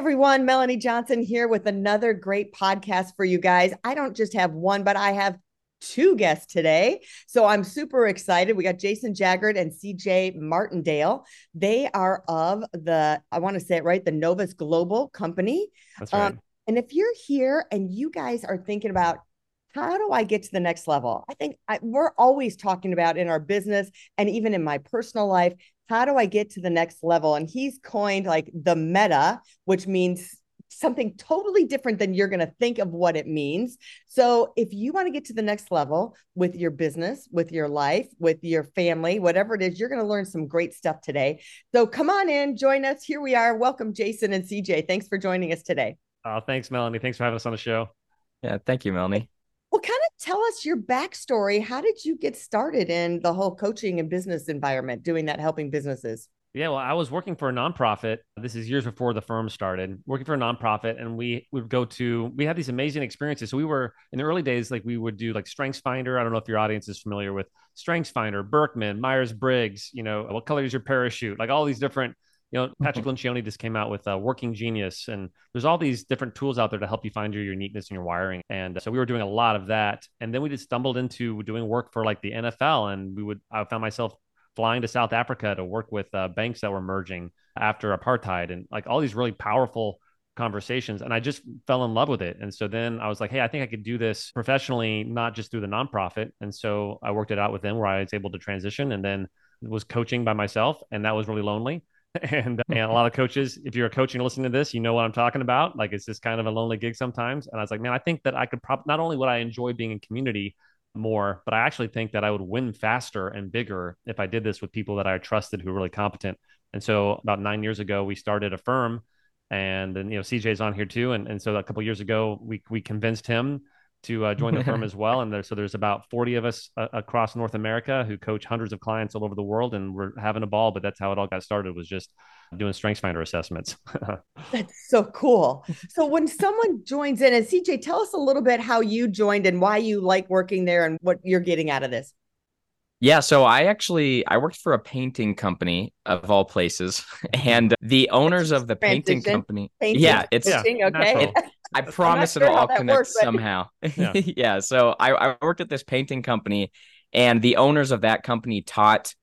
Everyone, Melanie Johnson here with another great podcast for you guys. I don't just have one, but I have two guests today. So I'm super excited. We got Jason Jaggard and CJ Martindale. They are of the, I want to say it right, the Novus Global Company. That's right. Um, and if you're here and you guys are thinking about how do I get to the next level? I think I, we're always talking about in our business and even in my personal life, how do I get to the next level? And he's coined like the meta, which means something totally different than you're going to think of what it means. So, if you want to get to the next level with your business, with your life, with your family, whatever it is, you're going to learn some great stuff today. So, come on in, join us. Here we are. Welcome, Jason and CJ. Thanks for joining us today. Oh, thanks, Melanie. Thanks for having us on the show. Yeah, thank you, Melanie. Tell us your backstory. How did you get started in the whole coaching and business environment, doing that, helping businesses? Yeah, well, I was working for a nonprofit. This is years before the firm started. Working for a nonprofit, and we would go to. We had these amazing experiences. So we were in the early days, like we would do like Strengths Finder. I don't know if your audience is familiar with Strengths Finder, Birkman, Myers Briggs. You know, what color is your parachute? Like all these different you know, Patrick Lencioni just came out with uh, Working Genius, and there's all these different tools out there to help you find your uniqueness and your wiring. And uh, so we were doing a lot of that, and then we just stumbled into doing work for like the NFL, and we would I found myself flying to South Africa to work with uh, banks that were merging after apartheid, and like all these really powerful conversations and I just fell in love with it. And so then I was like, hey, I think I could do this professionally, not just through the nonprofit. And so I worked it out with them where I was able to transition and then was coaching by myself. And that was really lonely. and uh, and a lot of coaches, if you're a coach and listening to this, you know what I'm talking about. Like it's just kind of a lonely gig sometimes. And I was like, man, I think that I could probably not only would I enjoy being in community more, but I actually think that I would win faster and bigger if I did this with people that I trusted who were really competent. And so about nine years ago, we started a firm, and then you know CJ's on here too. And and so a couple years ago, we we convinced him to uh, join the firm as well. And there, so there's about 40 of us uh, across North America who coach hundreds of clients all over the world, and we're having a ball. But that's how it all got started was just doing Strengths Finder assessments. that's so cool. So when someone joins in, and CJ, tell us a little bit how you joined and why you like working there and what you're getting out of this. Yeah, so I actually I worked for a painting company of all places, and the owners of the painting company. Painting, yeah, it's painting, okay. It, I promise it'll all connect works, somehow. Yeah. yeah. So I, I worked at this painting company, and the owners of that company taught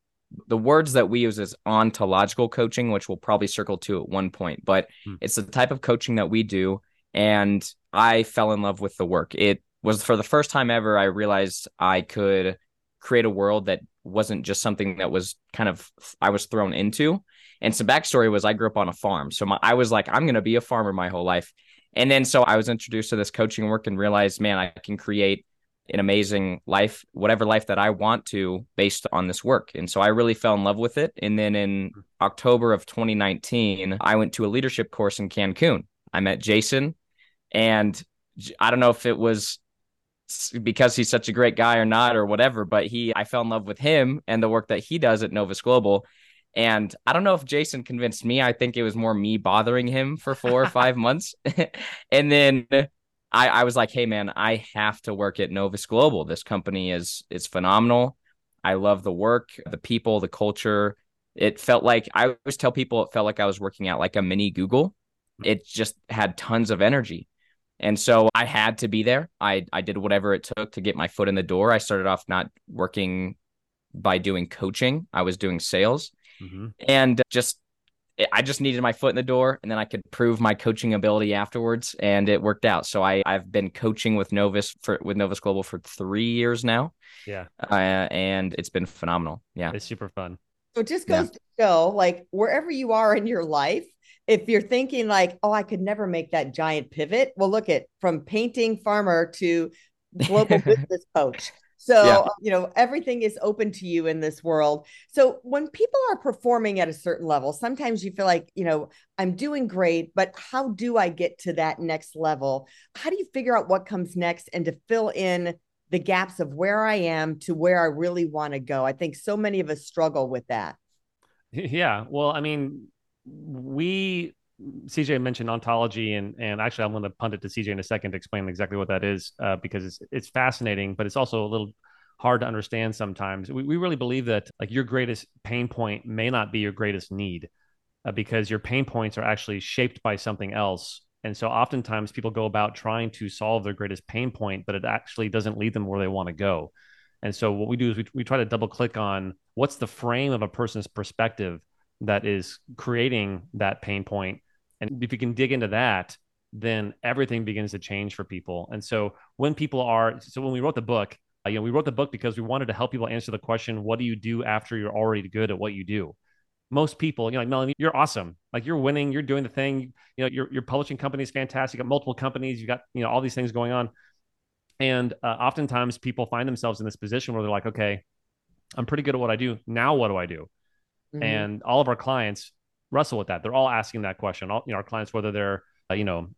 the words that we use is ontological coaching, which we'll probably circle to at one point. But hmm. it's the type of coaching that we do, and I fell in love with the work. It was for the first time ever I realized I could create a world that wasn't just something that was kind of I was thrown into. And some backstory was I grew up on a farm, so my, I was like, I'm going to be a farmer my whole life. And then so I was introduced to this coaching work and realized, man, I can create an amazing life, whatever life that I want to based on this work. And so I really fell in love with it. And then in October of 2019, I went to a leadership course in Cancun. I met Jason and I don't know if it was because he's such a great guy or not or whatever, but he I fell in love with him and the work that he does at Novus Global. And I don't know if Jason convinced me. I think it was more me bothering him for four or five months. and then I, I was like, hey man, I have to work at Novus Global. This company is is phenomenal. I love the work, the people, the culture. It felt like I always tell people it felt like I was working at like a mini Google. Hmm. It just had tons of energy. And so I had to be there. I I did whatever it took to get my foot in the door. I started off not working by doing coaching. I was doing sales. Mm-hmm. And just I just needed my foot in the door and then I could prove my coaching ability afterwards and it worked out. So I I've been coaching with Novus for with Novus Global for 3 years now. Yeah. Uh, and it's been phenomenal. Yeah. It's super fun. So it just goes yeah. to show like wherever you are in your life, if you're thinking like, "Oh, I could never make that giant pivot." Well, look at from painting farmer to global business coach. So, yeah. you know, everything is open to you in this world. So, when people are performing at a certain level, sometimes you feel like, you know, I'm doing great, but how do I get to that next level? How do you figure out what comes next and to fill in the gaps of where I am to where I really want to go? I think so many of us struggle with that. Yeah. Well, I mean, we CJ mentioned ontology, and and actually, I'm going to punt it to CJ in a second to explain exactly what that is, uh, because it's it's fascinating, but it's also a little hard to understand sometimes. We we really believe that like your greatest pain point may not be your greatest need. uh, because your pain points are actually shaped by something else. And so oftentimes people go about trying to solve their greatest pain point, but it actually doesn't lead them where they want to go. And so what we do is we, we try to double click on what's the frame of a person's perspective that is creating that pain point. And if you can dig into that, then everything begins to change for people. And so when people are, so when we wrote the book, uh, you know, we wrote the book because we wanted to help people answer the question, what do you do after you're already good at what you do? most people, you know, like Melanie, you're awesome. Like you're winning, you're doing the thing. You know, your your publishing company is fantastic. You got multiple companies. You got you know all these things going on, and uh, oftentimes people find themselves in this position where they're like, okay, I'm pretty good at what I do. Now what do I do? Mm-hmm. And all of our clients wrestle with that. They're all asking that question. All you know, our clients, whether they're uh, you know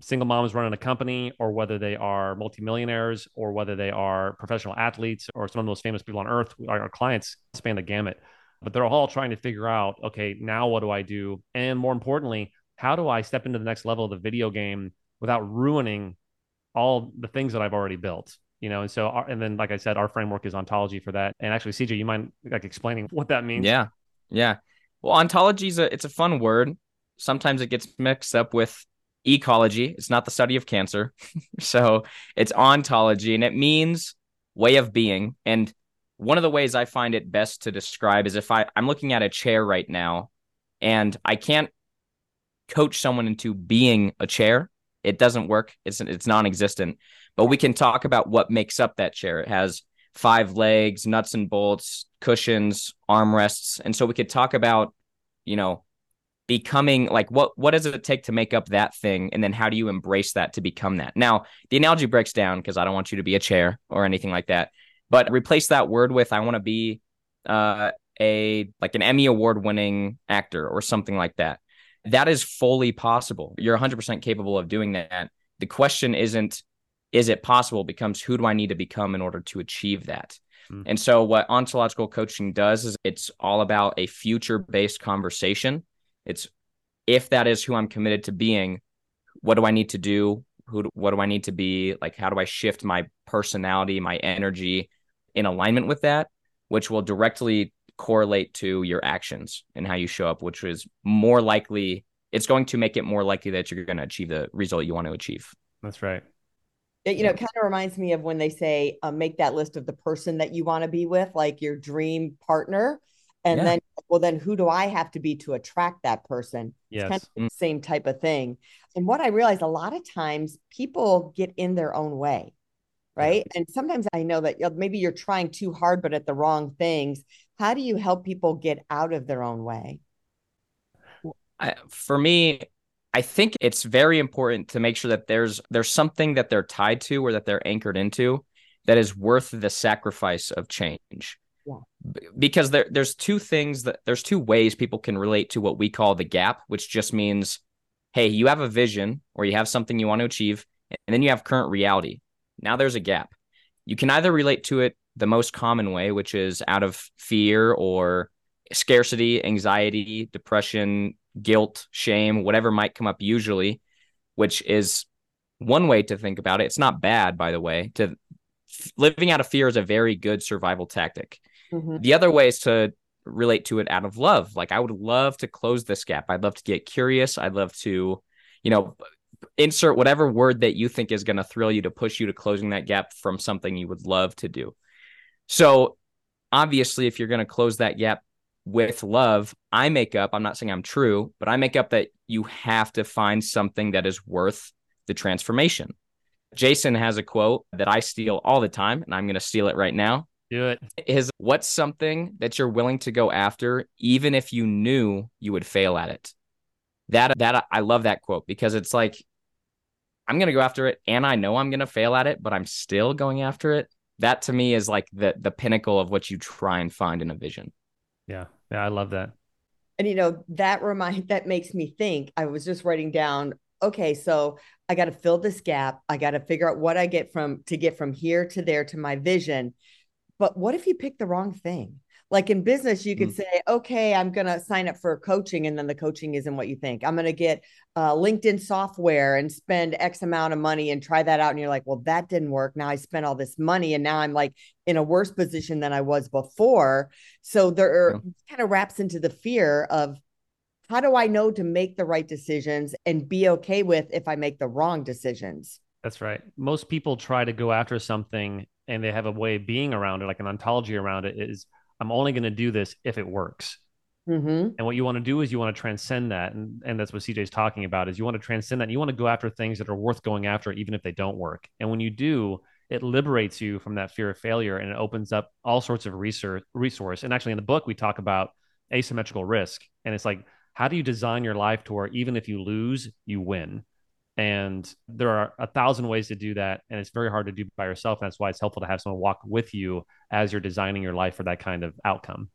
single moms running a company or whether they are multimillionaires or whether they are professional athletes or some of the most famous people on earth our clients span the gamut but they're all trying to figure out, okay, now what do I do? And more importantly, how do I step into the next level of the video game without ruining all the things that I've already built? You know, and so, our, and then, like I said, our framework is ontology for that. And actually, CJ, you mind like explaining what that means? Yeah, yeah. Well, ontology is a it's a fun word. Sometimes it gets mixed up with oncology. It's not the study of cancer, so it's ontology, and it means way of being. And one of the ways I find it best to describe is if I, I'm looking at a chair right now and I can't coach someone into being a chair. It doesn't work. It's it's non-existent. But we can talk about what makes up that chair. It has five legs, nuts and bolts, cushions, armrests. And so we could talk about, you know, becoming like what what does it take to make up that thing and then how do you embrace that to become that. Now, the analogy breaks down because I don't want you to be a chair or anything like that. But replace that word with I want to be uh, a like an Emmy award winning actor or something like that. That is fully possible. You're 100% capable of doing that. The question isn't is it possible becomes who do I need to become in order to achieve that? Mm-hmm. And so what ontological coaching does is it's all about a future based conversation. It's if that is who I'm committed to being, what do I need to do? Who do, what do I need to be? Like how do I shift my personality, my energy in alignment with that, which will directly correlate to your actions and how you show up, which is more likely, it's going to make it more likely that you're going to achieve the result you want to achieve. That's right. It, you know, it kind of reminds me of when they say, uh, make that list of the person that you want to be with, like your dream partner. And yeah. then, well, then who do I have to be to attract that person? Yes. It's kind of the same type of thing. And what I realized a lot of times people get in their own way right and sometimes i know that maybe you're trying too hard but at the wrong things how do you help people get out of their own way I, for me i think it's very important to make sure that there's there's something that they're tied to or that they're anchored into that is worth the sacrifice of change yeah. because there there's two things that there's two ways people can relate to what we call the gap which just means hey you have a vision or you have something you want to achieve and then you have current reality now there's a gap. You can either relate to it the most common way, which is out of fear or scarcity, anxiety, depression, guilt, shame, whatever might come up usually, which is one way to think about it. It's not bad, by the way. To living out of fear is a very good survival tactic. Mm-hmm. The other way is to relate to it out of love. Like I would love to close this gap. I'd love to get curious. I'd love to, you know, insert whatever word that you think is going to thrill you to push you to closing that gap from something you would love to do. So, obviously, if you're going to close that gap with love, I make up, I'm not saying I'm true, but I make up that you have to find something that is worth the transformation. Jason has a quote that I steal all the time, and I'm going to steal it right now. Do it. Is what's something that you're willing to go after, even if you knew you would fail at it? that that I love that quote because it's like I'm gonna go after it and I know I'm gonna fail at it, but I'm still going after it. That to me is like the the pinnacle of what you try and find in a vision. Yeah. Yeah, I love that. And you know, that remind that makes me think. I was just writing down, okay, so I got to fill this gap. I got to figure out what I get from to get from here to there to my vision. But what if you pick the wrong thing? Like in business you could mm. say okay i'm going to sign up for coaching and then the coaching isn't what you think i'm going to get uh, linkedin software and spend x amount of money and try that out and you're like well that didn't work now i spent all this money and now i'm like in a worse position than i was before so there yeah. kind of wraps into the fear of how do I know to make the right decisions and be okay with if I make the wrong decisions? That's right. Most people try to go after something and they have a way of being around it, like an ontology around it is I'm only going to do this if it works. Mm-hmm. And what you want to do is you want to transcend that. And, and that's what CJ's talking about is you want to transcend that. And you want to go after things that are worth going after, even if they don't work. And when you do, it liberates you from that fear of failure and it opens up all sorts of research resource. And actually in the book, we talk about asymmetrical risk. And it's like, how do you design your life to where even if you lose, you win? And there are a thousand ways to do that. And it's very hard to do by yourself. And that's why it's helpful to have someone walk with you as you're designing your life for that kind of outcome.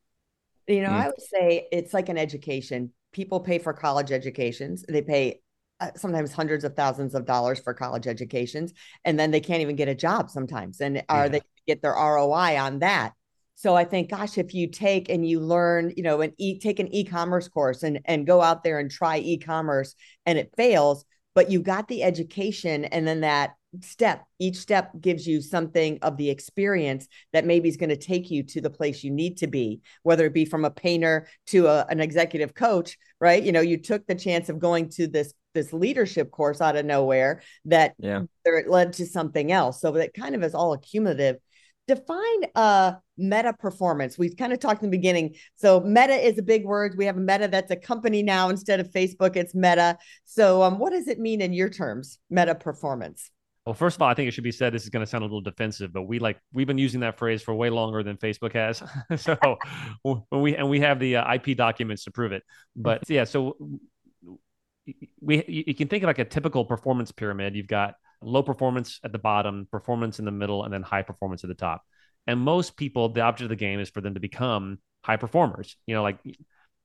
You know, mm. I would say it's like an education. People pay for college educations, they pay uh, sometimes hundreds of thousands of dollars for college educations, and then they can't even get a job sometimes. And are yeah. they get their ROI on that? So I think, gosh, if you take and you learn, you know, and e- take an e-commerce course and and go out there and try e-commerce and it fails, but you got the education and then that step each step gives you something of the experience that maybe is going to take you to the place you need to be whether it be from a painter to a, an executive coach right? You know you took the chance of going to this this leadership course out of nowhere that yeah. it led to something else. So that kind of is all accumulative define a meta performance We've kind of talked in the beginning so meta is a big word we have a meta that's a company now instead of facebook it's meta so um, what does it mean in your terms meta performance well, first of all, I think it should be said this is going to sound a little defensive, but we like we've been using that phrase for way longer than Facebook has. so when we and we have the uh, IP documents to prove it. But yeah, so we you can think of like a typical performance pyramid. You've got low performance at the bottom, performance in the middle, and then high performance at the top. And most people, the object of the game is for them to become high performers. You know, like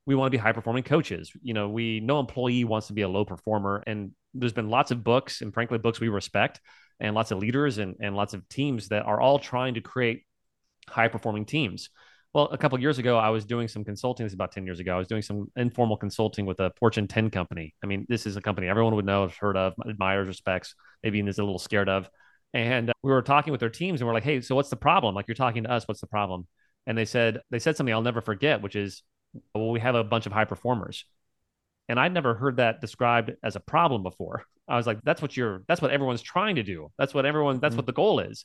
we want to be high performing coaches. You know, we no employee wants to be a low performer. And there's been lots of books and frankly books we respect and lots of leaders and, and lots of teams that are all trying to create high performing teams. Well, a couple years ago, I was doing some consulting. This is about 10 years ago. I was doing some informal consulting with a Fortune 10 company. I mean, this is a company everyone would know, have heard of, admires, respects, maybe even is a little scared of. And we were talking with their teams and we're like, hey, so what's the problem? Like, you're talking to us, what's the problem? And they said, they said something I'll never forget, which is, well, we have a bunch of high performers. And I'd never heard that described as a problem before. I was like, that's what you're, that's what everyone's trying to do. That's what everyone, that's mm-hmm. what the goal is.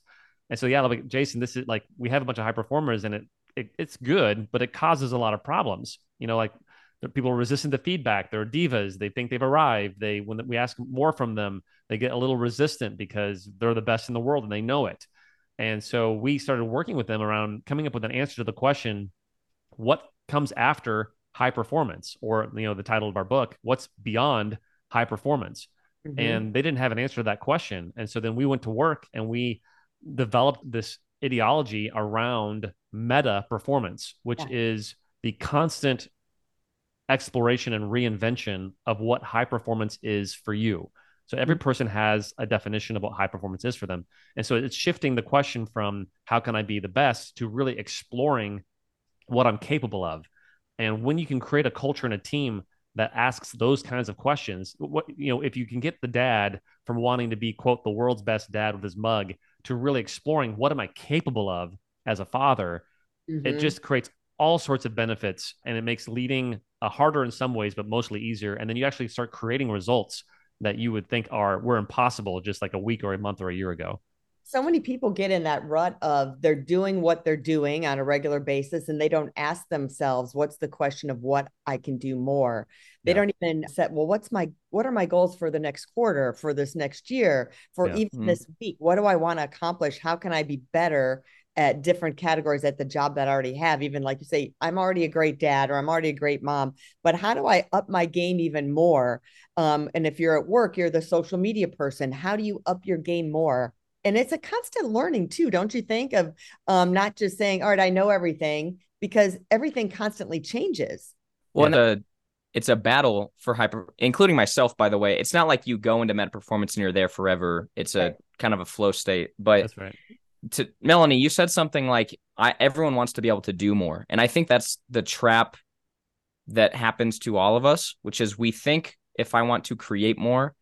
And so, yeah, like Jason, this is like, we have a bunch of high performers and it it, it's good, but it causes a lot of problems. You know, like people are resistant to feedback. They're divas. They think they've arrived. They when we ask more from them, they get a little resistant because they're the best in the world and they know it. And so we started working with them around coming up with an answer to the question, what comes after high performance, or you know, the title of our book, what's beyond high performance? Mm-hmm. And they didn't have an answer to that question. And so then we went to work and we developed this ideology around meta performance, which yeah. is the constant exploration and reinvention of what high performance is for you. So every mm-hmm. person has a definition of what high performance is for them. And so it's shifting the question from how can I be the best to really exploring what I'm capable of. And when you can create a culture and a team that asks those kinds of questions, what you know, if you can get the dad from wanting to be quote the world's best dad with his mug to really exploring what am I capable of as a father, mm-hmm. it just creates all sorts of benefits and it makes leading uh, harder in some ways, but mostly easier. And then you actually start creating results that you would think are were impossible just like a week or a month or a year ago so many people get in that rut of they're doing what they're doing on a regular basis and they don't ask themselves what's the question of what I can do more. They yeah. don't even set, well, what's my what are my goals for the next quarter, for this next year, for yeah. even mm-hmm. this week? What do I want to accomplish? How can I be better at different categories at the job that I already have? Even like you say, I'm already a great dad or I'm already a great mom, but how do I up my game even more? Um, and if you're at work, you're the social media person. How do you up your game more? And it's a constant learning too don't you think of um, not just saying all right i know everything because everything constantly changes. Well the it's a battle for hyper including myself by the way. It's not like you go into meta performance and you're there forever. It's a right. kind of a flow state. But that's right. to melanie you said something like I, everyone wants to be able to do more. And i think that's the trap that happens to all of us which is we think if i want to create more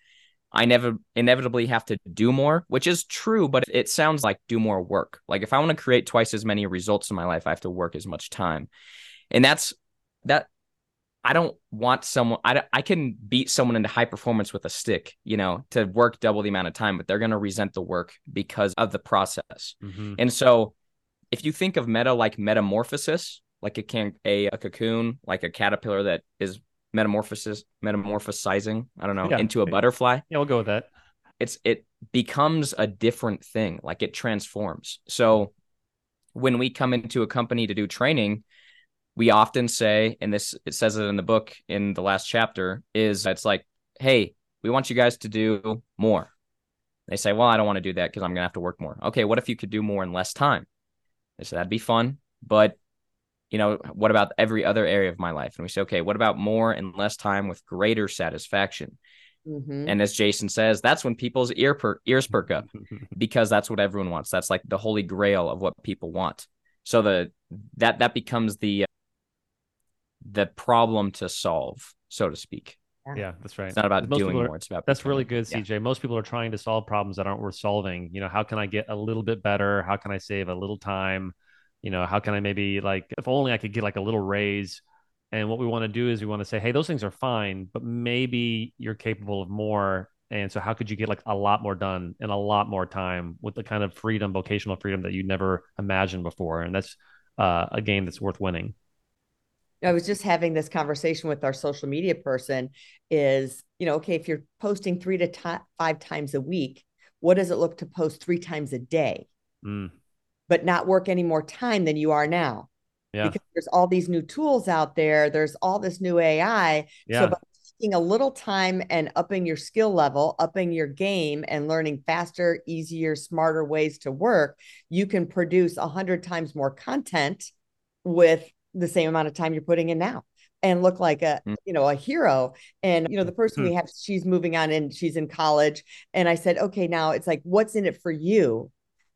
I never inevitably have to do more, which is true, but it sounds like do more work. Like if I want to create twice as many results in my life, I have to work as much time. And that's that I don't want someone I, I can beat someone into high performance with a stick, you know, to work double the amount of time, but they're going to resent the work because of the process. Mm-hmm. And so if you think of meta like metamorphosis, like a can a, a cocoon, like a caterpillar that is metamorphosis metamorphosizing, I don't know, yeah. into a butterfly. Yeah, we'll go with that. It's it becomes a different thing, like it transforms. So when we come into a company to do training, we often say, and this it says it in the book in the last chapter, is it's like, hey, we want you guys to do more. They say, well, I don't want to do that because I'm gonna have to work more. Okay, what if you could do more in less time? They say that'd be fun, but you know, what about every other area of my life? And we say, okay, what about more and less time with greater satisfaction? Mm-hmm. And as Jason says, that's when people's ear per- ears perk up because that's what everyone wants. That's like the holy grail of what people want. So the that that becomes the the problem to solve, so to speak. Yeah, that's right. It's not about Most doing are, more. It's about that's really good, CJ. Yeah. Most people are trying to solve problems that aren't worth solving. You know, how can I get a little bit better? How can I save a little time? You know, how can I maybe like if only I could get like a little raise? And what we want to do is we want to say, hey, those things are fine, but maybe you're capable of more. And so, how could you get like a lot more done in a lot more time with the kind of freedom, vocational freedom that you never imagined before? And that's uh, a game that's worth winning. I was just having this conversation with our social media person is, you know, okay, if you're posting three to t- five times a week, what does it look to post three times a day, mm. But not work any more time than you are now? Yeah. Because there's all these new tools out there. There's all this new AI. Yeah. So by taking a little time and upping your skill level, upping your game and learning faster, easier, smarter ways to work, you can produce a hundred times more content with the same amount of time you're putting in now and look like a mm. you know a hero and you know the person mm. we have she's moving on and she's in college and i said okay now it's like what's in it for you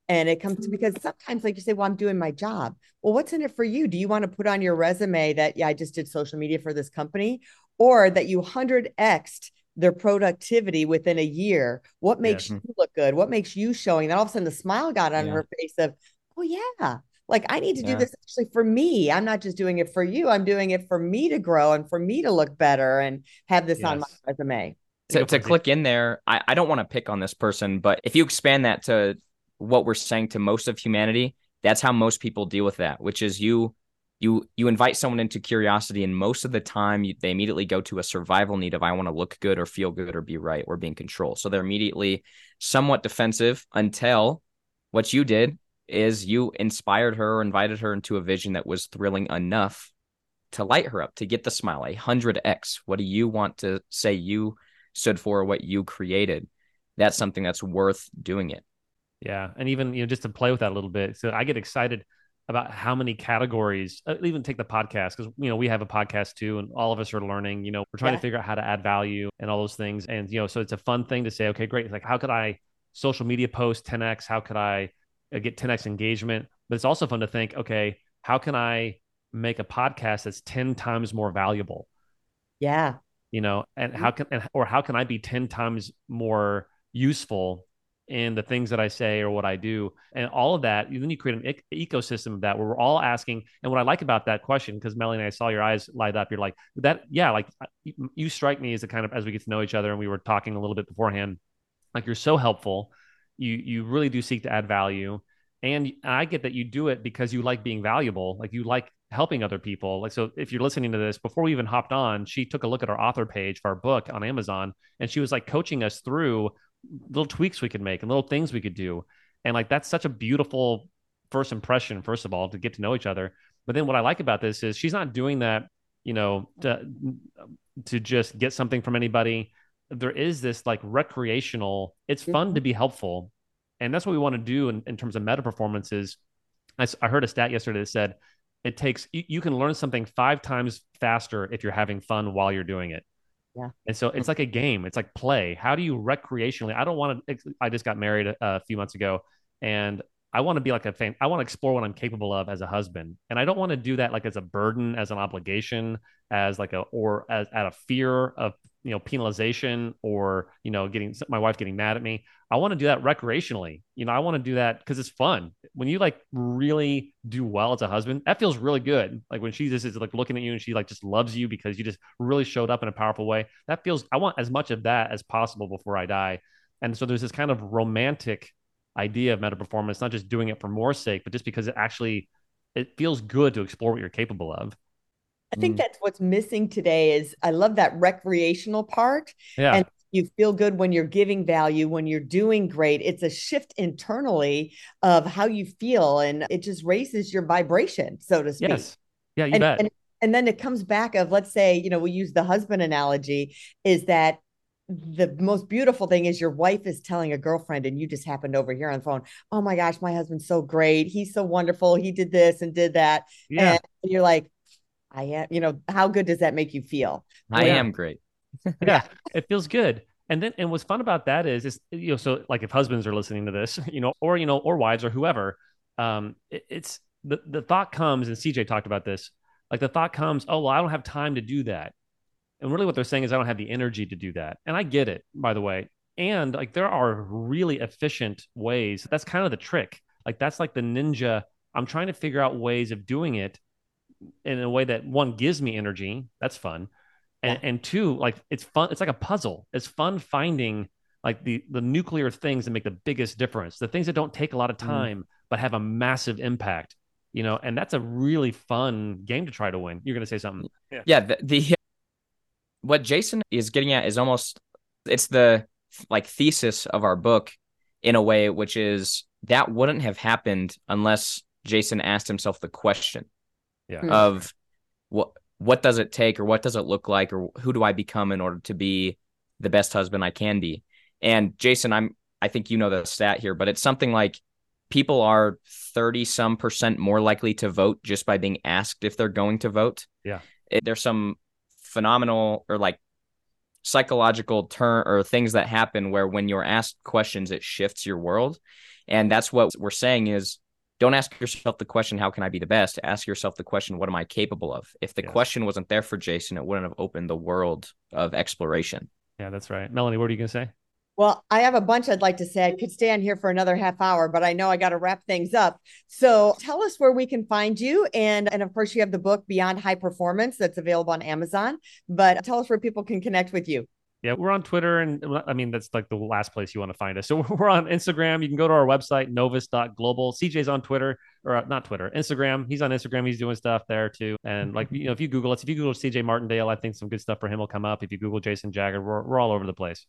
and it comes to because sometimes like you say well i'm doing my job well what's in it for you do you want to put on your resume that yeah i just did social media for this company or that you 100xed their productivity within a year what makes yeah. you look good what makes you showing that all of a sudden the smile got on yeah. her face of oh yeah like I need to yeah. do this actually for me. I'm not just doing it for you. I'm doing it for me to grow and for me to look better and have this yes. on my resume. To, to click in there, I, I don't want to pick on this person, but if you expand that to what we're saying to most of humanity, that's how most people deal with that, which is you you you invite someone into curiosity and most of the time you, they immediately go to a survival need of i want to look good or feel good or be right or be in control so they're immediately somewhat defensive until what you did is you inspired her or invited her into a vision that was thrilling enough to light her up, to get the smile, a hundred X. What do you want to say you stood for, what you created? That's something that's worth doing it. Yeah. And even, you know, just to play with that a little bit. So I get excited about how many categories, uh, even take the podcast, because, you know, we have a podcast too, and all of us are learning, you know, we're trying yeah. to figure out how to add value and all those things. And, you know, so it's a fun thing to say, okay, great. It's like, how could I social media post 10X? How could I, uh, get 10x engagement. But it's also fun to think, okay, how can I make a podcast that's 10 times more valuable? Yeah. You know, and mm-hmm. how can, and, or how can I be 10 times more useful in the things that I say or what I do, and all of that. Then you create an ecosystem of that where we're all asking. And what I like about that question, because Melanie, I saw your eyes light up. You're like that, yeah. Like you strike me as a kind of as we get to know each other, and we were talking a little bit beforehand. Like you're so helpful you you really do seek to add value and i get that you do it because you like being valuable like you like helping other people like so if you're listening to this before we even hopped on she took a look at our author page for our book on amazon and she was like coaching us through little tweaks we could make and little things we could do. And like that's such a beautiful first impression first of all to get to know each other. But then what i like about this is she's not doing that you know to, to just get something from anybody. There is this like recreational it's fun mm-hmm. to be helpful. And that's what we want to do in, in terms of meta performances. I, I heard a stat yesterday that said it takes you, you can learn something five times faster if you're having fun while you're doing it yeah. And so it's like a game. It's like play. How do you recreationally? I don't want to. I just got married a, a few months ago, and I want to be like a fan. I want to explore what I'm capable of as a husband, and I don't want to do that like as a burden, as an obligation, as like a or as out of fear of you know penalization or you know getting my wife getting mad at me. I want to do that recreationally. You know i want to do that because it's fun. When you like really do well as a husband that feels really good. Like when she just is like looking at you and she like just loves you because you just really showed up in a powerful way that feels i want as much of that as possible before i die. And so there's this kind of romantic idea of meta performance not just doing it for more sake but just because it actually it feels good to explore what you're capable of I think mm. that's what's missing today is I love that recreational part. Yeah. And you feel good when you're giving value, when you're doing great. It's a shift internally of how you feel and it just raises your vibration, so to speak. Yes. Yeah, you and, bet. And, and then it comes back of let's say, you know, we use the husband analogy is that the most beautiful thing is your wife is telling a girlfriend and you just happened over here on the phone oh my gosh my husband's so great he's so wonderful he did this and did that yeah. and you're like I am, you know, how good does that make you feel? I am great. yeah, it feels good. And then, and what's fun about that is, is you know, so like if husbands are listening to this, you know, or you know, or wives or whoever, um, it, it's the the thought comes, and CJ talked about this. Like the thought comes, oh well, I don't have time to do that. And really, what they're saying is, I don't have the energy to do that. And I get it, by the way. And like there are really efficient ways. That's kind of the trick. Like that's like the ninja. I'm trying to figure out ways of doing it in a way that one gives me energy. That's fun. And, yeah. and two, like it's fun. It's like a puzzle. It's fun finding like the the nuclear things that make the biggest difference. The things that don't take a lot of mm-hmm. time mm. but have a massive impact. You know, and that's a really fun game to try to win. You're going to say something. Yeah. Yeah. The, the what Jason is getting at is almost it's the like thesis of our book in a way, which is that wouldn't have happened unless Jason asked himself the question yeah. Hmm. of what what does it take or what does it look like or who do I become in order to be the best husband I can be. And Jason, I'm I think you know the stat here, but it's something like people are 30 some percent more likely to vote just by being asked if they're going to vote. Yeah. It, there's some phenomenal or like psychological turn or things that happen where when you're asked questions it shifts your world. And that's what we're saying is don't ask yourself the question, how can I be the best? Ask yourself the question, what am I capable of? If the yes. question wasn't there for Jason, it wouldn't have opened the world of exploration. Yeah, that's right. Melanie, what are you going to say? Well, I have a bunch I'd like to say. I could stand here for another half hour, but I know I got to wrap things up. So tell us where we can find you. And, and of course, you have the book Beyond High Performance that's available on Amazon. But tell us where people can connect with you. Yeah, we're on Twitter, and I mean that's like the last place you want to find us. So we're on Instagram. You can go to our website novus.global. CJ's on Twitter or uh, not Twitter, Instagram. He's on Instagram. He's doing stuff there too. And like you know, if you Google us, if you Google CJ Martindale, I think some good stuff for him will come up. If you Google Jason Jaggard, we're we're all over the place.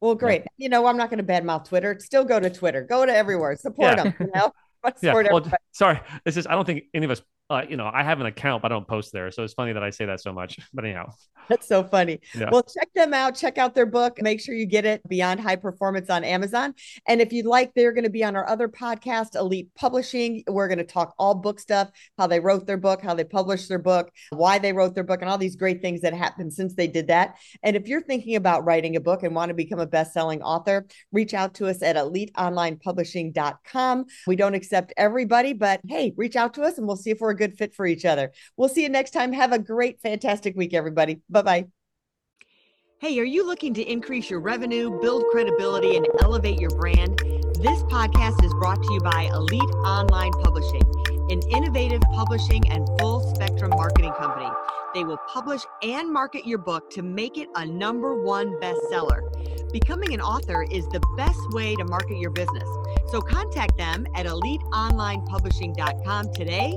Well, great. Yeah. You know, I'm not going to badmouth Twitter. Still go to Twitter. Go to everywhere. Support yeah. them. You know. yeah. Well, sorry. This is. I don't think any of us uh, you know, I have an account, but I don't post there. So it's funny that I say that so much. But anyhow, that's so funny. Yeah. Well, check them out. Check out their book. Make sure you get it Beyond High Performance on Amazon. And if you'd like, they're going to be on our other podcast, Elite Publishing. We're going to talk all book stuff, how they wrote their book, how they published their book, why they wrote their book, and all these great things that happened since they did that. And if you're thinking about writing a book and want to become a best-selling author, reach out to us at eliteonlinepublishing.com. We don't accept everybody, but hey, reach out to us and we'll see if we're a good fit for each other. We'll see you next time. Have a great, fantastic week, everybody. Bye bye. Hey, are you looking to increase your revenue, build credibility, and elevate your brand? This podcast is brought to you by Elite Online Publishing, an innovative publishing and full spectrum marketing company. They will publish and market your book to make it a number one bestseller. Becoming an author is the best way to market your business. So contact them at eliteonlinepublishing.com today